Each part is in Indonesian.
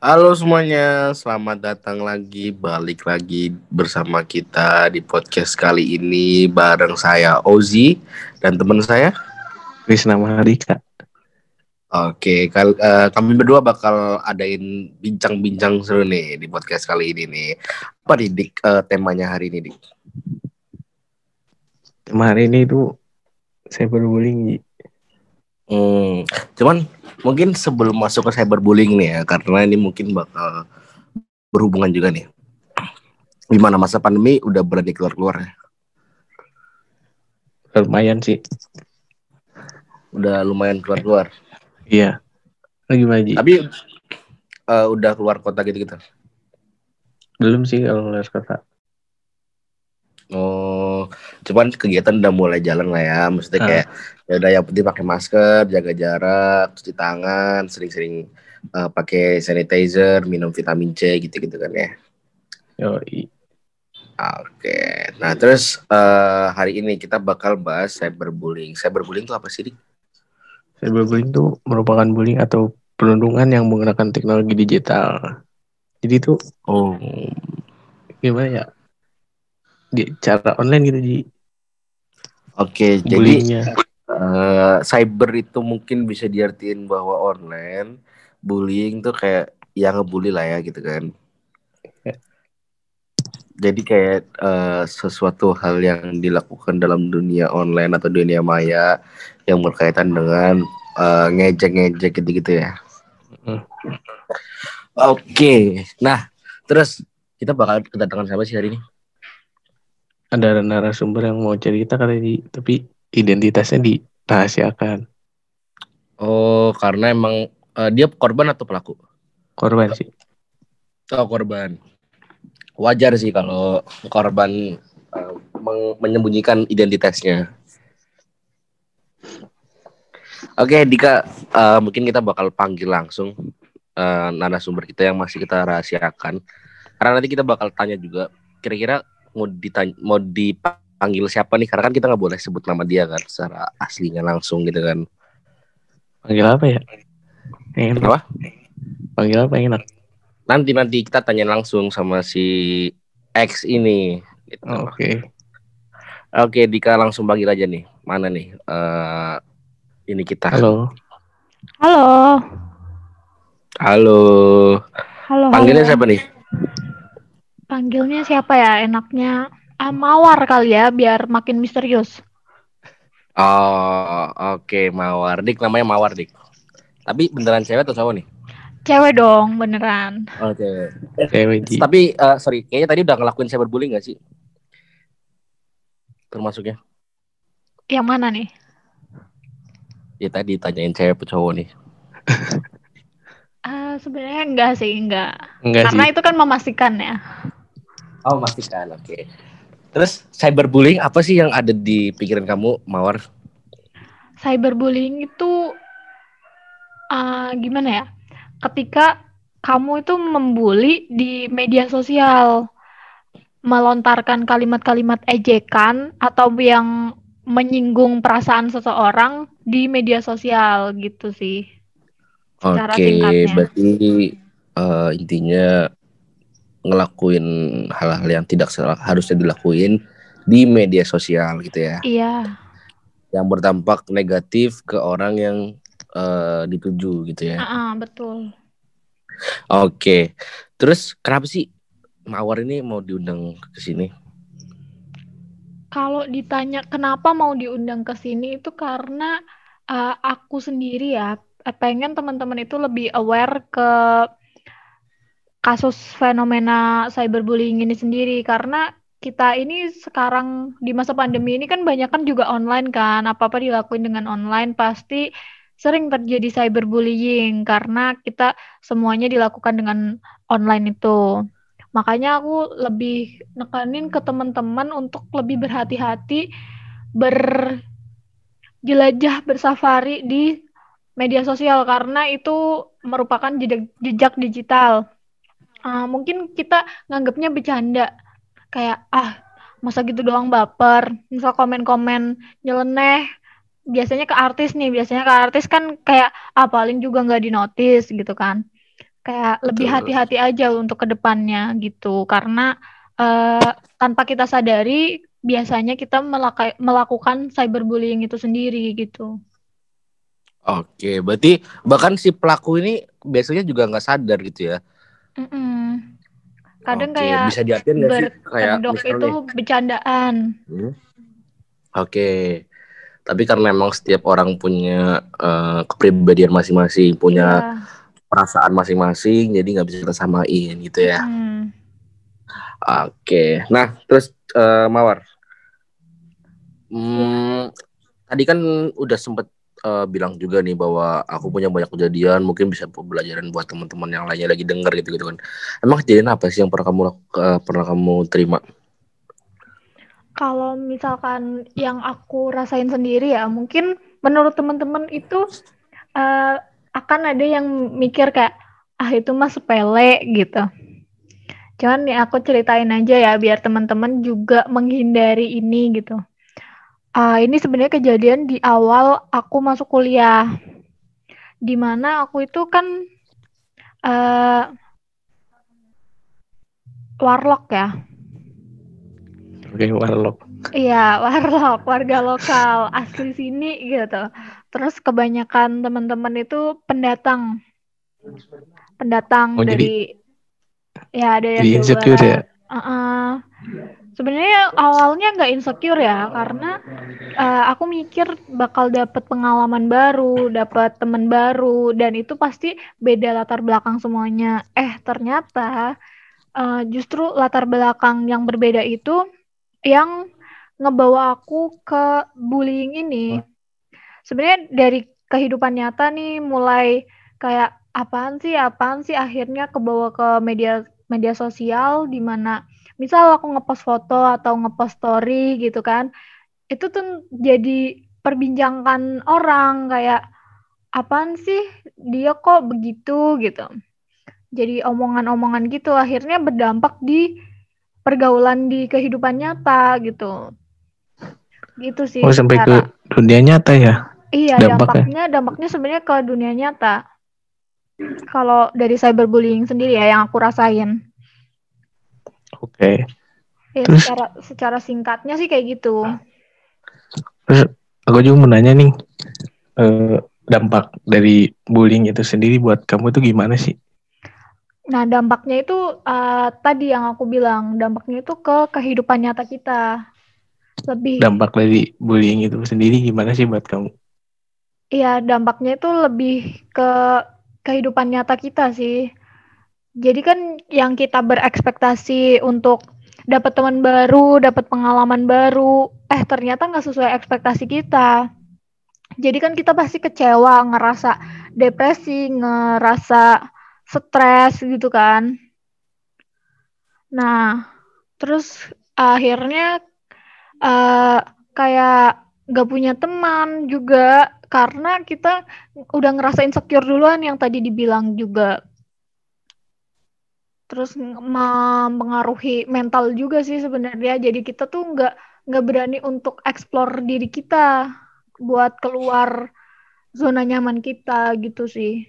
Halo semuanya, selamat datang lagi, balik lagi bersama kita di podcast kali ini bareng saya Ozi dan teman saya Krisna Mahardika. Oke, kal uh, kami berdua bakal adain bincang-bincang seru nih di podcast kali ini nih. Apa nih Dik uh, temanya hari ini Dik? Tema hari ini itu cyberbullying. Hmm, cuman mungkin sebelum masuk ke cyberbullying nih ya, karena ini mungkin bakal berhubungan juga nih. Gimana masa pandemi udah berani keluar-keluar ya? Lumayan sih. Udah lumayan keluar-keluar. Iya. Lagi maju. Tapi uh, udah keluar kota gitu-gitu. Belum sih kalau keluar kota. Oh, cuman kegiatan udah mulai jalan lah ya. Maksudnya kayak ya udah yang penting pakai masker, jaga jarak, cuci tangan, sering-sering uh, pakai sanitizer, minum vitamin C gitu-gitu kan ya. Yo, Oke, nah terus uh, hari ini kita bakal bahas cyberbullying. Cyberbullying itu apa sih, Dik? Cyberbullying itu merupakan bullying atau perundungan yang menggunakan teknologi digital. Jadi itu oh gimana ya? Di cara online gitu di Oke, jadi uh, cyber itu mungkin bisa diartiin bahwa online bullying tuh kayak yang ngebully lah ya gitu kan. Ya. Jadi kayak uh, sesuatu hal yang dilakukan dalam dunia online atau dunia maya yang berkaitan dengan uh, ngejek-ngejek gitu-gitu ya. Hmm. Oke, okay. nah terus kita bakal kedatangan siapa sih hari ini? Ada narasumber yang mau cerita kali tapi identitasnya dirahasiakan. Oh, karena emang uh, dia korban atau pelaku? Korban sih. Oh, korban. Wajar sih kalau korban uh, menyembunyikan identitasnya. Oke, okay, Dika, uh, mungkin kita bakal panggil langsung uh, narasumber kita yang masih kita rahasiakan. Karena nanti kita bakal tanya juga, kira-kira mau ditanya, mau dipanggil siapa nih? Karena kan kita nggak boleh sebut nama dia kan, secara aslinya langsung gitu kan. Panggil apa ya? Enak. Apa? Panggil apa yang enak? Nanti nanti kita tanya langsung sama si X ini. Gitu. Oke. Okay. Oke, Dika langsung panggil aja nih. Mana nih? Uh, ini kita. Halo. Halo. Halo. Halo. Panggilnya halo. siapa nih? Panggilnya siapa ya? Enaknya ah, Mawar kali ya, biar makin misterius. Oh, oke okay, Mawar. Dik namanya Mawar, Dik. Tapi beneran cewek atau cowok nih? Cewek dong, beneran. Oke. Okay. Cewek. Tapi uh, sorry, kayaknya tadi udah ngelakuin cyberbullying gak sih? Termasuknya? Yang mana nih? Ya tadi tanyain cewek atau cowok nih. uh, Sebenarnya enggak sih, enggak. enggak Karena sih. itu kan memastikan ya. Oh, memastikan. Oke. Okay. Terus cyberbullying apa sih yang ada di pikiran kamu, Mawar? Cyberbullying itu uh, gimana ya? Ketika kamu itu membuli di media sosial, melontarkan kalimat-kalimat ejekan atau yang menyinggung perasaan seseorang di media sosial gitu sih. Oke, okay, berarti uh, intinya ngelakuin hal-hal yang tidak harusnya dilakuin di media sosial gitu ya. Iya. Yang berdampak negatif ke orang yang uh, dituju gitu ya. Uh -uh, betul. Oke. Okay. Terus kenapa sih Mawar ini mau diundang ke sini? Kalau ditanya kenapa mau diundang ke sini itu karena uh, aku sendiri ya pengen teman-teman itu lebih aware ke kasus fenomena cyberbullying ini sendiri. Karena kita ini sekarang di masa pandemi ini kan banyak kan juga online kan. Apa-apa dilakuin dengan online pasti sering terjadi cyberbullying karena kita semuanya dilakukan dengan online itu. Makanya aku lebih nekanin ke teman-teman untuk lebih berhati-hati berjelajah bersafari di media sosial. Karena itu merupakan jejak, jejak digital uh, mungkin kita nganggapnya bercanda kayak ah masa gitu doang baper misal komen-komen nyeleneh biasanya ke artis nih biasanya ke artis kan kayak ah paling juga nggak dinotis gitu kan kayak lebih Betul. hati-hati aja untuk ke depannya gitu karena eh, tanpa kita sadari biasanya kita melaka- melakukan cyberbullying itu sendiri gitu. Oke, berarti bahkan si pelaku ini biasanya juga nggak sadar gitu ya. Mm-mm. Kadang Oke, kayak bisa diartikan nggak sih kayak misalnya itu bercandaan. Hmm. Oke. Tapi karena memang setiap orang punya eh, kepribadian masing-masing, punya Iya. perasaan masing-masing, jadi nggak bisa kita samain gitu ya. Mm. Oke. Nah, terus eh, Mawar. Hmm, tadi kan udah sempet eh, bilang juga nih bahwa aku punya banyak kejadian, mungkin bisa pembelajaran buat teman-teman yang lainnya lagi denger gitu gitu kan. Emang kejadian apa sih yang pernah kamu eh, pernah kamu terima? Kalau misalkan yang aku rasain sendiri ya, mungkin menurut teman-teman itu eh, akan ada yang mikir kayak ah itu mah sepele gitu. Cuman nih aku ceritain aja ya biar teman-teman juga menghindari ini gitu. Ah, ini sebenarnya kejadian di awal aku masuk kuliah. Di mana aku itu kan eh warlock ya. Oke, warlock. Iya, warlock, warga lokal, asli sini gitu. Terus kebanyakan teman-teman itu pendatang. Pendatang Oh, dari ya dari Jadi Jawa insecure Barat. ya? Sebenarnya awalnya nggak insecure ya, karena eh, aku mikir bakal dapet pengalaman baru, dapat teman baru, dan itu pasti beda latar belakang semuanya. Eh, ternyata eh, justru latar belakang yang berbeda itu yang ngebawa aku ke bullying ini. Sebenarnya dari kehidupan nyata nih mulai kayak apaan sih, apaan sih akhirnya kebawa ke media media sosial di mana misal aku ngepost foto atau ngepost story gitu kan. Itu tuh jadi perbincangan orang kayak apaan sih dia kok begitu gitu. Jadi omongan-omongan gitu akhirnya berdampak di pergaulan di kehidupan nyata gitu. Gitu sih. Oh, sampai ke dunia nyata ya? Iya, dampaknya. dampaknya dampaknya sebenarnya ke dunia nyata. Kalau dari cyberbullying sendiri ya yang aku rasain. Oke. Ya, Terus- secara secara singkatnya sih kayak gitu. Terus aku juga mau nanya nih, eh, dampak dari bullying itu sendiri buat kamu itu gimana sih? Nah, dampaknya itu eh, tadi yang aku bilang, dampaknya itu ke kehidupan nyata kita. Lebih Dampak dari bullying itu sendiri gimana sih buat kamu? Iya, dampaknya itu lebih ke kehidupan nyata kita sih. Jadi kan yang kita berekspektasi untuk dapat teman baru, dapat pengalaman baru, eh ternyata nggak sesuai ekspektasi kita. Jadi kan kita pasti kecewa, ngerasa depresi, ngerasa stres gitu kan. Nah, terus akhirnya eh, kayak gak punya teman juga karena kita udah ngerasa insecure duluan yang tadi dibilang juga. Terus ng- mempengaruhi mental juga sih sebenarnya. Jadi kita tuh nggak nggak berani untuk explore diri kita buat keluar zona nyaman kita gitu sih.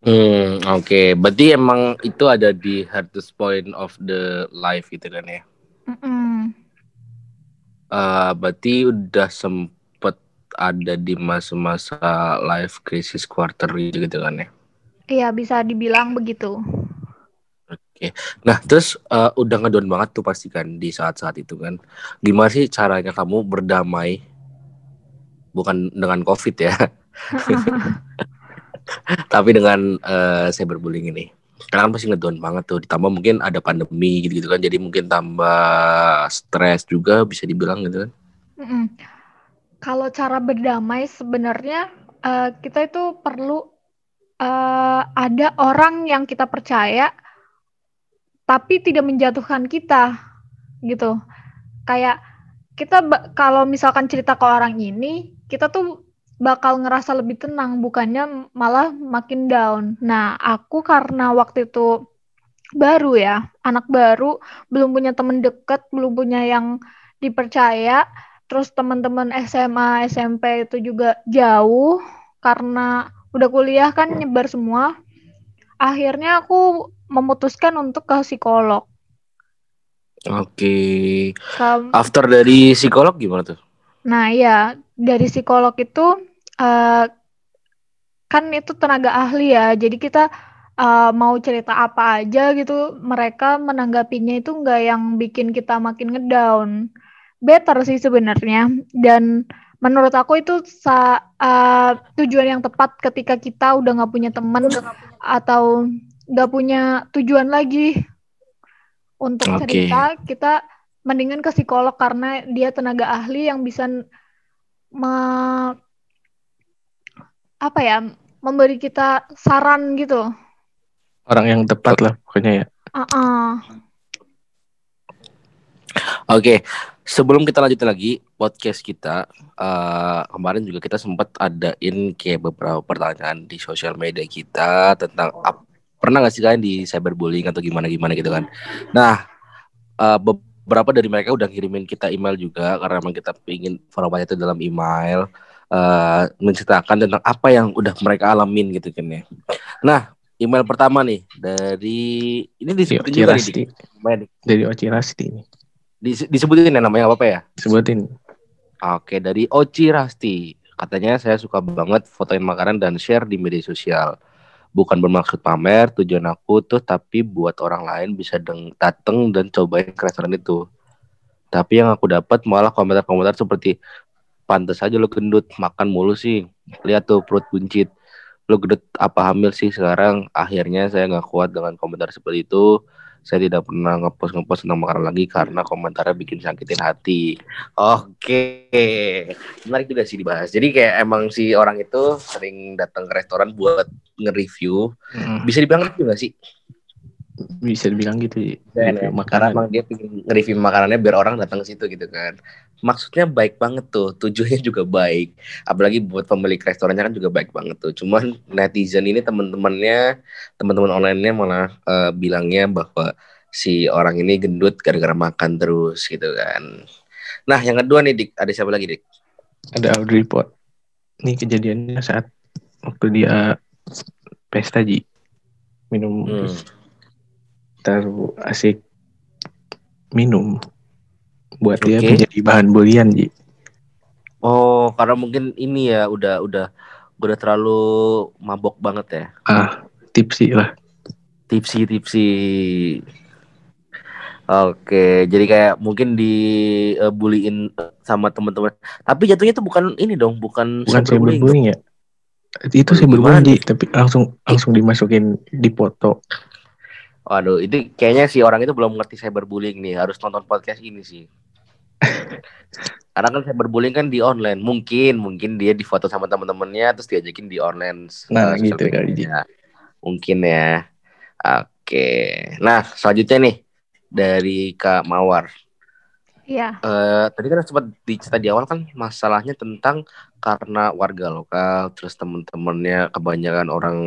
Hmm, oke. Berarti emang itu ada di hardest point of the life gitu kan ya. Mm-mm. Eh, berarti udah sempet ada di masa-masa life crisis quarter gitu kan ya. Iya bisa dibilang begitu. Nah, terus eh, udah ngedown banget tuh pasti kan di saat-saat itu kan. Gimana sih caranya kamu berdamai? Bukan dengan COVID ya, tapi dengan eh, cyberbullying ini. Karena kan pasti ngedown banget tuh. Ditambah mungkin ada pandemi gitu-gitu kan. Jadi mungkin tambah stres juga bisa dibilang gitu kan. Mm-mm. Kalau cara berdamai sebenarnya eh, kita itu perlu eh, ada orang yang kita percaya tapi tidak menjatuhkan kita gitu. Kayak kita kalau misalkan cerita ke orang ini, kita tuh bakal ngerasa lebih tenang, bukannya malah makin down. Nah, aku karena waktu itu baru ya, anak baru, belum punya temen deket, belum punya yang dipercaya, terus teman-teman SMA, SMP itu juga jauh karena udah kuliah kan nyebar semua. akhirnya aku memutuskan untuk ke psikolog. Oke. Kam- After dari psikolog gimana tuh? Nah, iya, dari psikolog itu eh, kan itu tenaga ahli ya. Jadi kita eh, mau cerita apa aja gitu, mereka menanggapinya itu nggak yang bikin kita makin ngedown. Better sih sebenarnya. Dan menurut aku itu sa- eh, tujuan yang tepat ketika kita udah nggak punya teman atau nggak punya tujuan lagi untuk Oke. cerita, kita mendingan ke psikolog karena dia tenaga ahli yang bisa me- apa ya memberi kita saran gitu. Orang yang tepat lah pokoknya ya. Ah-ah. Oke, sebelum kita lanjutin lagi podcast kita, eh, kemarin juga kita sempat adain kayak beberapa pertanyaan di sosial media kita tentang ap- pernah nggak sih kalian di cyberbullying atau gimana gimana gitu kan? Nah, eh, beberapa dari mereka udah ngirimin kita email juga karena emang kita pingin formatnya itu dalam email eh, menceritakan tentang apa yang udah mereka alamin gitu kan ya. Nah, email pertama nih dari ini Oci juga nih. Dari Oci Rasti ini. Dis- disebutin ya namanya apa ya? Sebutin. Oke, dari Oci Rasti. Katanya saya suka banget fotoin makanan dan share di media sosial. Bukan bermaksud pamer, tujuan aku tuh tapi buat orang lain bisa dateng dan cobain ke restoran itu. Tapi yang aku dapat malah komentar-komentar seperti pantas aja lo gendut, makan mulu sih. Lihat tuh perut buncit. Lo gendut apa hamil sih sekarang? Akhirnya saya nggak kuat dengan komentar seperti itu. Saya tidak pernah ngepost ngepost tentang makanan lagi karena komentarnya bikin sakitin hati. Oke, menarik juga sih dibahas. Jadi kayak emang si orang itu sering datang ke restoran buat nge-review. Mm, Bisa dibilang review nggak sih? Bisa dibilang gitu ya. Kan, ya? Karena makanan. emang dia pengen nge-review makanannya biar orang datang ke situ gitu kan. Maksudnya baik banget tuh, tujuannya juga baik. Apalagi buat pemilik restorannya kan juga baik banget tuh. Cuman netizen ini teman-temannya, teman-teman online-nya malah eh, bilangnya bahwa si orang ini gendut gara-gara makan terus gitu kan. Nah, yang kedua nih Dik, ada siapa lagi Dik? Ada Audrey Pot. Ini kejadiannya saat waktu dia pesta Ji. Minum Hmm. terus taruh asik minum buat dia Oke. menjadi bahan bulian Ji. Oh, karena mungkin ini ya udah udah udah terlalu mabok banget ya. Ah, tipsi lah. tipsi tipsi Oke, jadi kayak mungkin dibuliin sama teman-teman. Tapi jatuhnya itu bukan ini dong, bukan Bukan cyberbullying cyberbullying ya. Itu cyberbullying Ji, tapi langsung langsung dimasukin di foto. Waduh, itu kayaknya si orang itu belum ngerti cyberbullying nih. Harus nonton podcast ini sih. Karena kan cyberbullying kan di online. Mungkin, mungkin dia difoto sama teman-temannya terus diajakin di online. Nah, gitu kali, Ji. media. Mungkin ya. Oke. Nah, selanjutnya nih dari Kak Mawar. Iya. Eh, tadi kan sempat dicerita di awal kan masalahnya tentang karena warga lokal, terus temen-temennya kebanyakan orang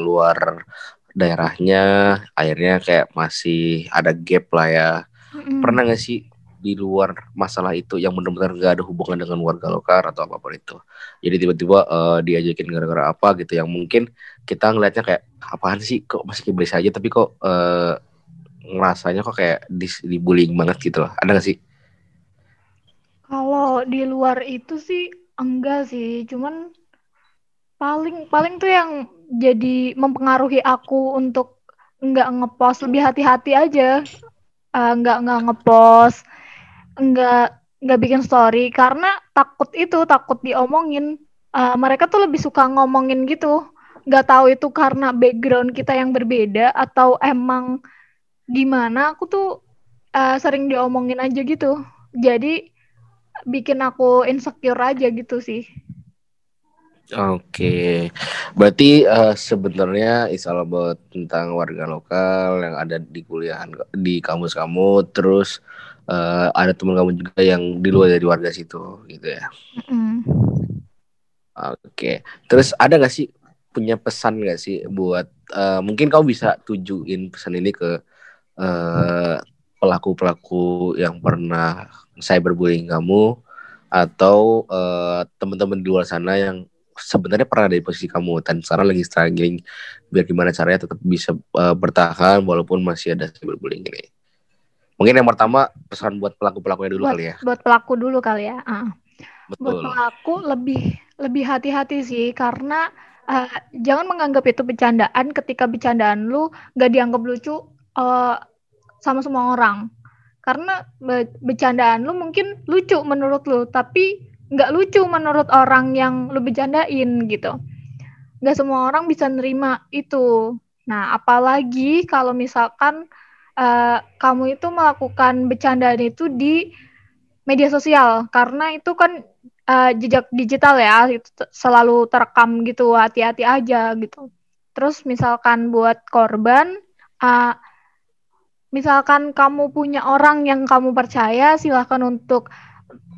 luar daerahnya, akhirnya kayak masih ada gap lah ya. Mm-mm. Pernah nggak sih di luar masalah itu yang benar-benar gak ada hubungan dengan warga lokal atau apa pun itu. Jadi tiba-tiba eh, diajakin gara-gara apa gitu yang mungkin kita ngelihatnya kayak apaan sih kok masih kiblis aja tapi kok eh, ngerasanya kok kayak dibullying banget gitu loh. Ada gak sih? Kalau di luar itu sih enggak sih, cuman paling paling tuh yang jadi mempengaruhi aku untuk nggak ngepost lebih hati-hati aja, Eh, nggak nggak ngepost, nggak nggak bikin story karena takut itu takut diomongin. Eh, mereka tuh lebih suka ngomongin gitu, nggak tahu itu karena background kita yang berbeda atau emang gimana. Aku tuh eh, sering diomongin aja gitu, jadi bikin aku insecure aja gitu sih. Oke, berarti eh, sebenarnya is all tentang warga lokal yang ada di kuliahan di kampus kamu, terus eh, ada teman kamu juga yang di luar dari warga situ, gitu ya. Mm. Oke, terus ada nggak sih punya pesan nggak sih buat eh, mungkin kamu bisa tujuin pesan ini ke eh, pelaku-pelaku yang pernah cyberbullying kamu atau eh, teman-teman di luar sana yang sebenarnya pernah ada di posisi kamu dan sekarang lagi struggling biar gimana caranya tetap bisa uh, bertahan walaupun masih ada cyberbullying ini. Mungkin yang pertama pesan buat pelaku-pelakunya dulu buat, kali ya. Buat pelaku dulu kali ya. Uh. Betul. Buat pelaku lebih lebih hati-hati sih karena uh, jangan menganggap itu bercandaan ketika bercandaan lu gak dianggap lucu uh, sama semua orang. Karena be bercandaan lu mungkin lucu menurut lu, tapi nggak lucu menurut orang yang lu bercandain gitu. Nggak semua orang bisa nerima itu. Nah, apalagi kalau misalkan uh, kamu itu melakukan bercandaan itu di media sosial. Karena itu kan uh, jejak digital ya itu selalu terekam gitu hati-hati aja gitu. Terus misalkan buat korban uh, misalkan kamu punya orang yang kamu percaya silahkan untuk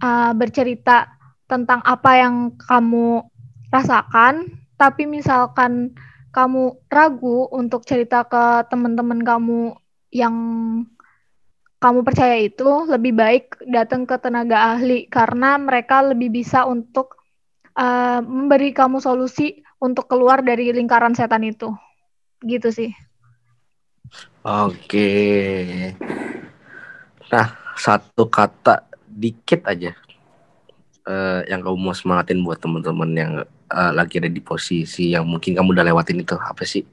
uh, bercerita tentang apa yang kamu rasakan. Tapi misalkan kamu ragu untuk cerita ke teman-teman kamu yang kamu percaya itu lebih baik datang ke tenaga ahli karena mereka lebih bisa untuk uh, memberi kamu solusi untuk keluar dari lingkaran setan itu. Gitu sih. Oke. Nah, satu kata dikit aja uh, yang kamu mau semangatin buat teman-teman yang uh, lagi ada di posisi yang mungkin kamu udah lewatin itu apa sih?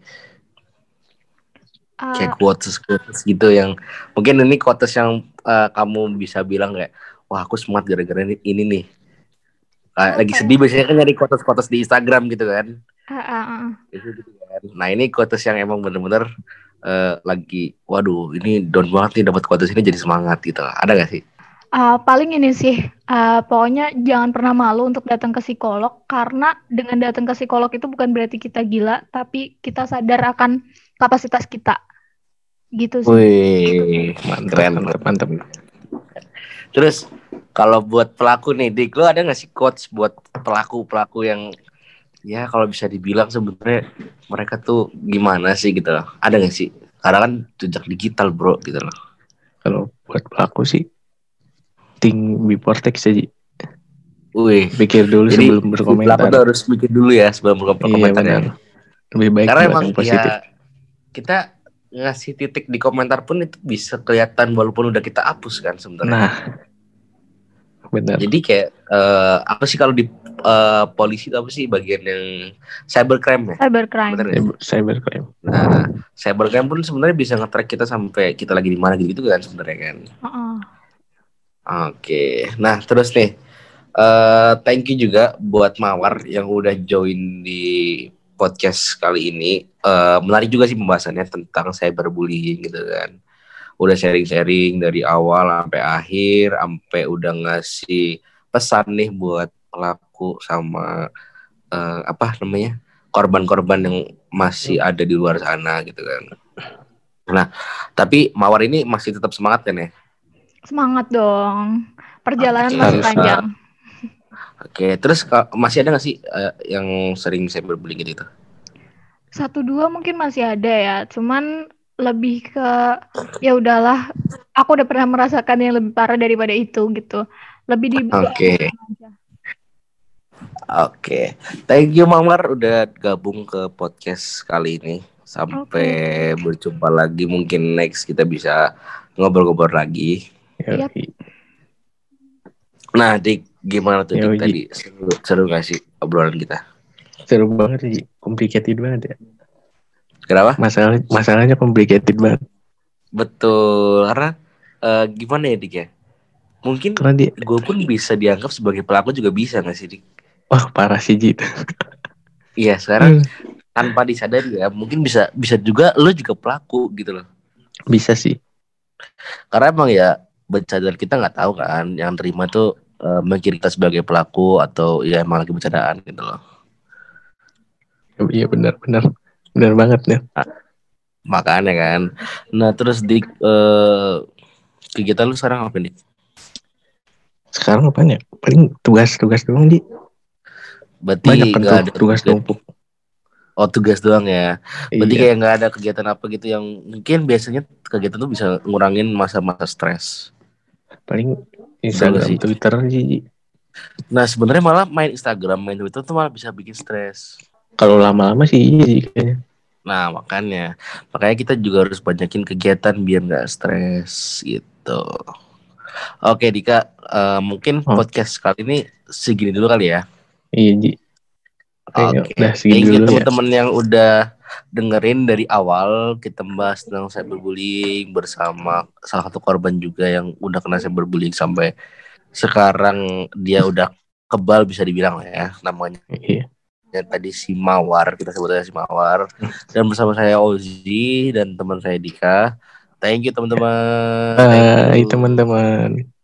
Uh, kayak quotes quotes gitu yang mungkin ini quotes yang uh, kamu bisa bilang kayak wah aku semangat gara-gara ini, ini nih. Uh, lagi sedih biasanya kan nyari quotes quotes di Instagram gitu kan. Uh, uh, uh. gitu kan. Nah ini quotes yang emang bener-bener uh, lagi waduh ini down banget nih dapat quotes ini jadi semangat gitu. Ada gak sih? Uh, paling ini sih, uh, pokoknya jangan pernah malu untuk datang ke psikolog karena dengan datang ke psikolog itu bukan berarti kita gila, tapi kita sadar akan kapasitas kita gitu sih. Wih, mantap, mantap, mantap. Terus kalau buat pelaku nih, Dik, lo ada gak sih quotes buat pelaku-pelaku yang ya kalau bisa dibilang sebenarnya mereka tuh gimana sih gitu loh. Ada gak sih? Karena kan jejak digital bro gitu loh. Kalau buat pelaku sih, think before text aja. Wih, pikir dulu Jadi, sebelum berkomentar. Pelaku tuh harus mikir dulu ya sebelum berkomentar. Iya, ya. Lebih baik Karena emang positif. ya kita ngasih titik di komentar pun itu bisa kelihatan walaupun udah kita hapus kan sebenarnya. Nah, benar. Jadi kayak uh, apa sih kalau di uh, polisi itu apa sih bagian yang cybercrime ya? Cybercrime. Bener, ya? Cybercrime. Nah, cybercrime pun sebenarnya bisa nge-track kita sampai kita lagi di mana gitu, kan sebenarnya kan. Uh -uh. Oke, okay. nah terus nih, uh, thank you juga buat Mawar yang udah join di podcast kali ini uh, menarik juga sih pembahasannya tentang cyberbullying gitu kan. Udah sharing-sharing dari awal sampai akhir, sampai udah ngasih pesan nih buat pelaku sama uh, apa namanya korban-korban yang masih ada di luar sana gitu kan. Nah, tapi Mawar ini masih tetap semangat kan ya? Semangat dong. Perjalanan masih panjang. Oke, terus masih ada nggak sih uh, yang sering saya berbullying gitu? Satu dua mungkin masih ada ya, cuman lebih ke ya udahlah, aku udah pernah merasakan yang lebih parah daripada itu gitu. Lebih di Oke. Okay. Oke, okay. thank you Mamar udah gabung ke podcast kali ini. Sampai okay. berjumpa lagi, mungkin next kita bisa ngobrol-ngobrol lagi. Yep. Nah, Dik, gimana tuh Dik tadi? Seru, seru gak sih obrolan kita? Seru banget sih, complicated banget ya. Kenapa? Masalah masalahnya complicated banget. Betul, karena uh, gimana ya Dik ya? Mungkin dia... gue pun bisa dianggap sebagai pelaku juga bisa gak sih Dik? Wah parah sih Jit. iya sekarang hmm. tanpa disadari ya, mungkin bisa bisa juga lo juga pelaku gitu loh. Bisa sih. Karena emang ya bercadar kita nggak tahu kan yang terima tuh uh, kita sebagai pelaku atau ya emang lagi bercandaan gitu loh. Iya benar benar. Benar banget ya nah, makanya kan. Nah terus di uh, kegiatan lu sekarang apa nih? Sekarang apa ya paling tugas-tugas doang di berarti Banyak gak ada tugas numpuk Oh tugas doang ya. Berarti iya. kayak nggak ada kegiatan apa gitu yang mungkin biasanya kegiatan tuh bisa ngurangin masa-masa stres? Paling Instagram sih. Twitter sih Nah sebenarnya malah main Instagram, main Twitter tuh malah bisa bikin stres. Kalau lama-lama sih iya sih kayaknya. Nah makanya, makanya kita juga harus banyakin kegiatan biar nggak stres gitu. Oke Dika, eh, mungkin Oh. podcast kali ini segini dulu kali ya. Iya Ji. Oke, udah segini thank you dulu ya. teman-teman yang udah dengerin dari awal kita bahas tentang cyberbullying bersama salah satu korban juga yang udah kena cyberbullying sampai sekarang dia udah kebal bisa dibilang lah ya namanya Iya. dan tadi si Mawar kita sebutnya si Mawar dan bersama saya Ozi dan teman saya Dika thank you teman-teman you. teman-teman.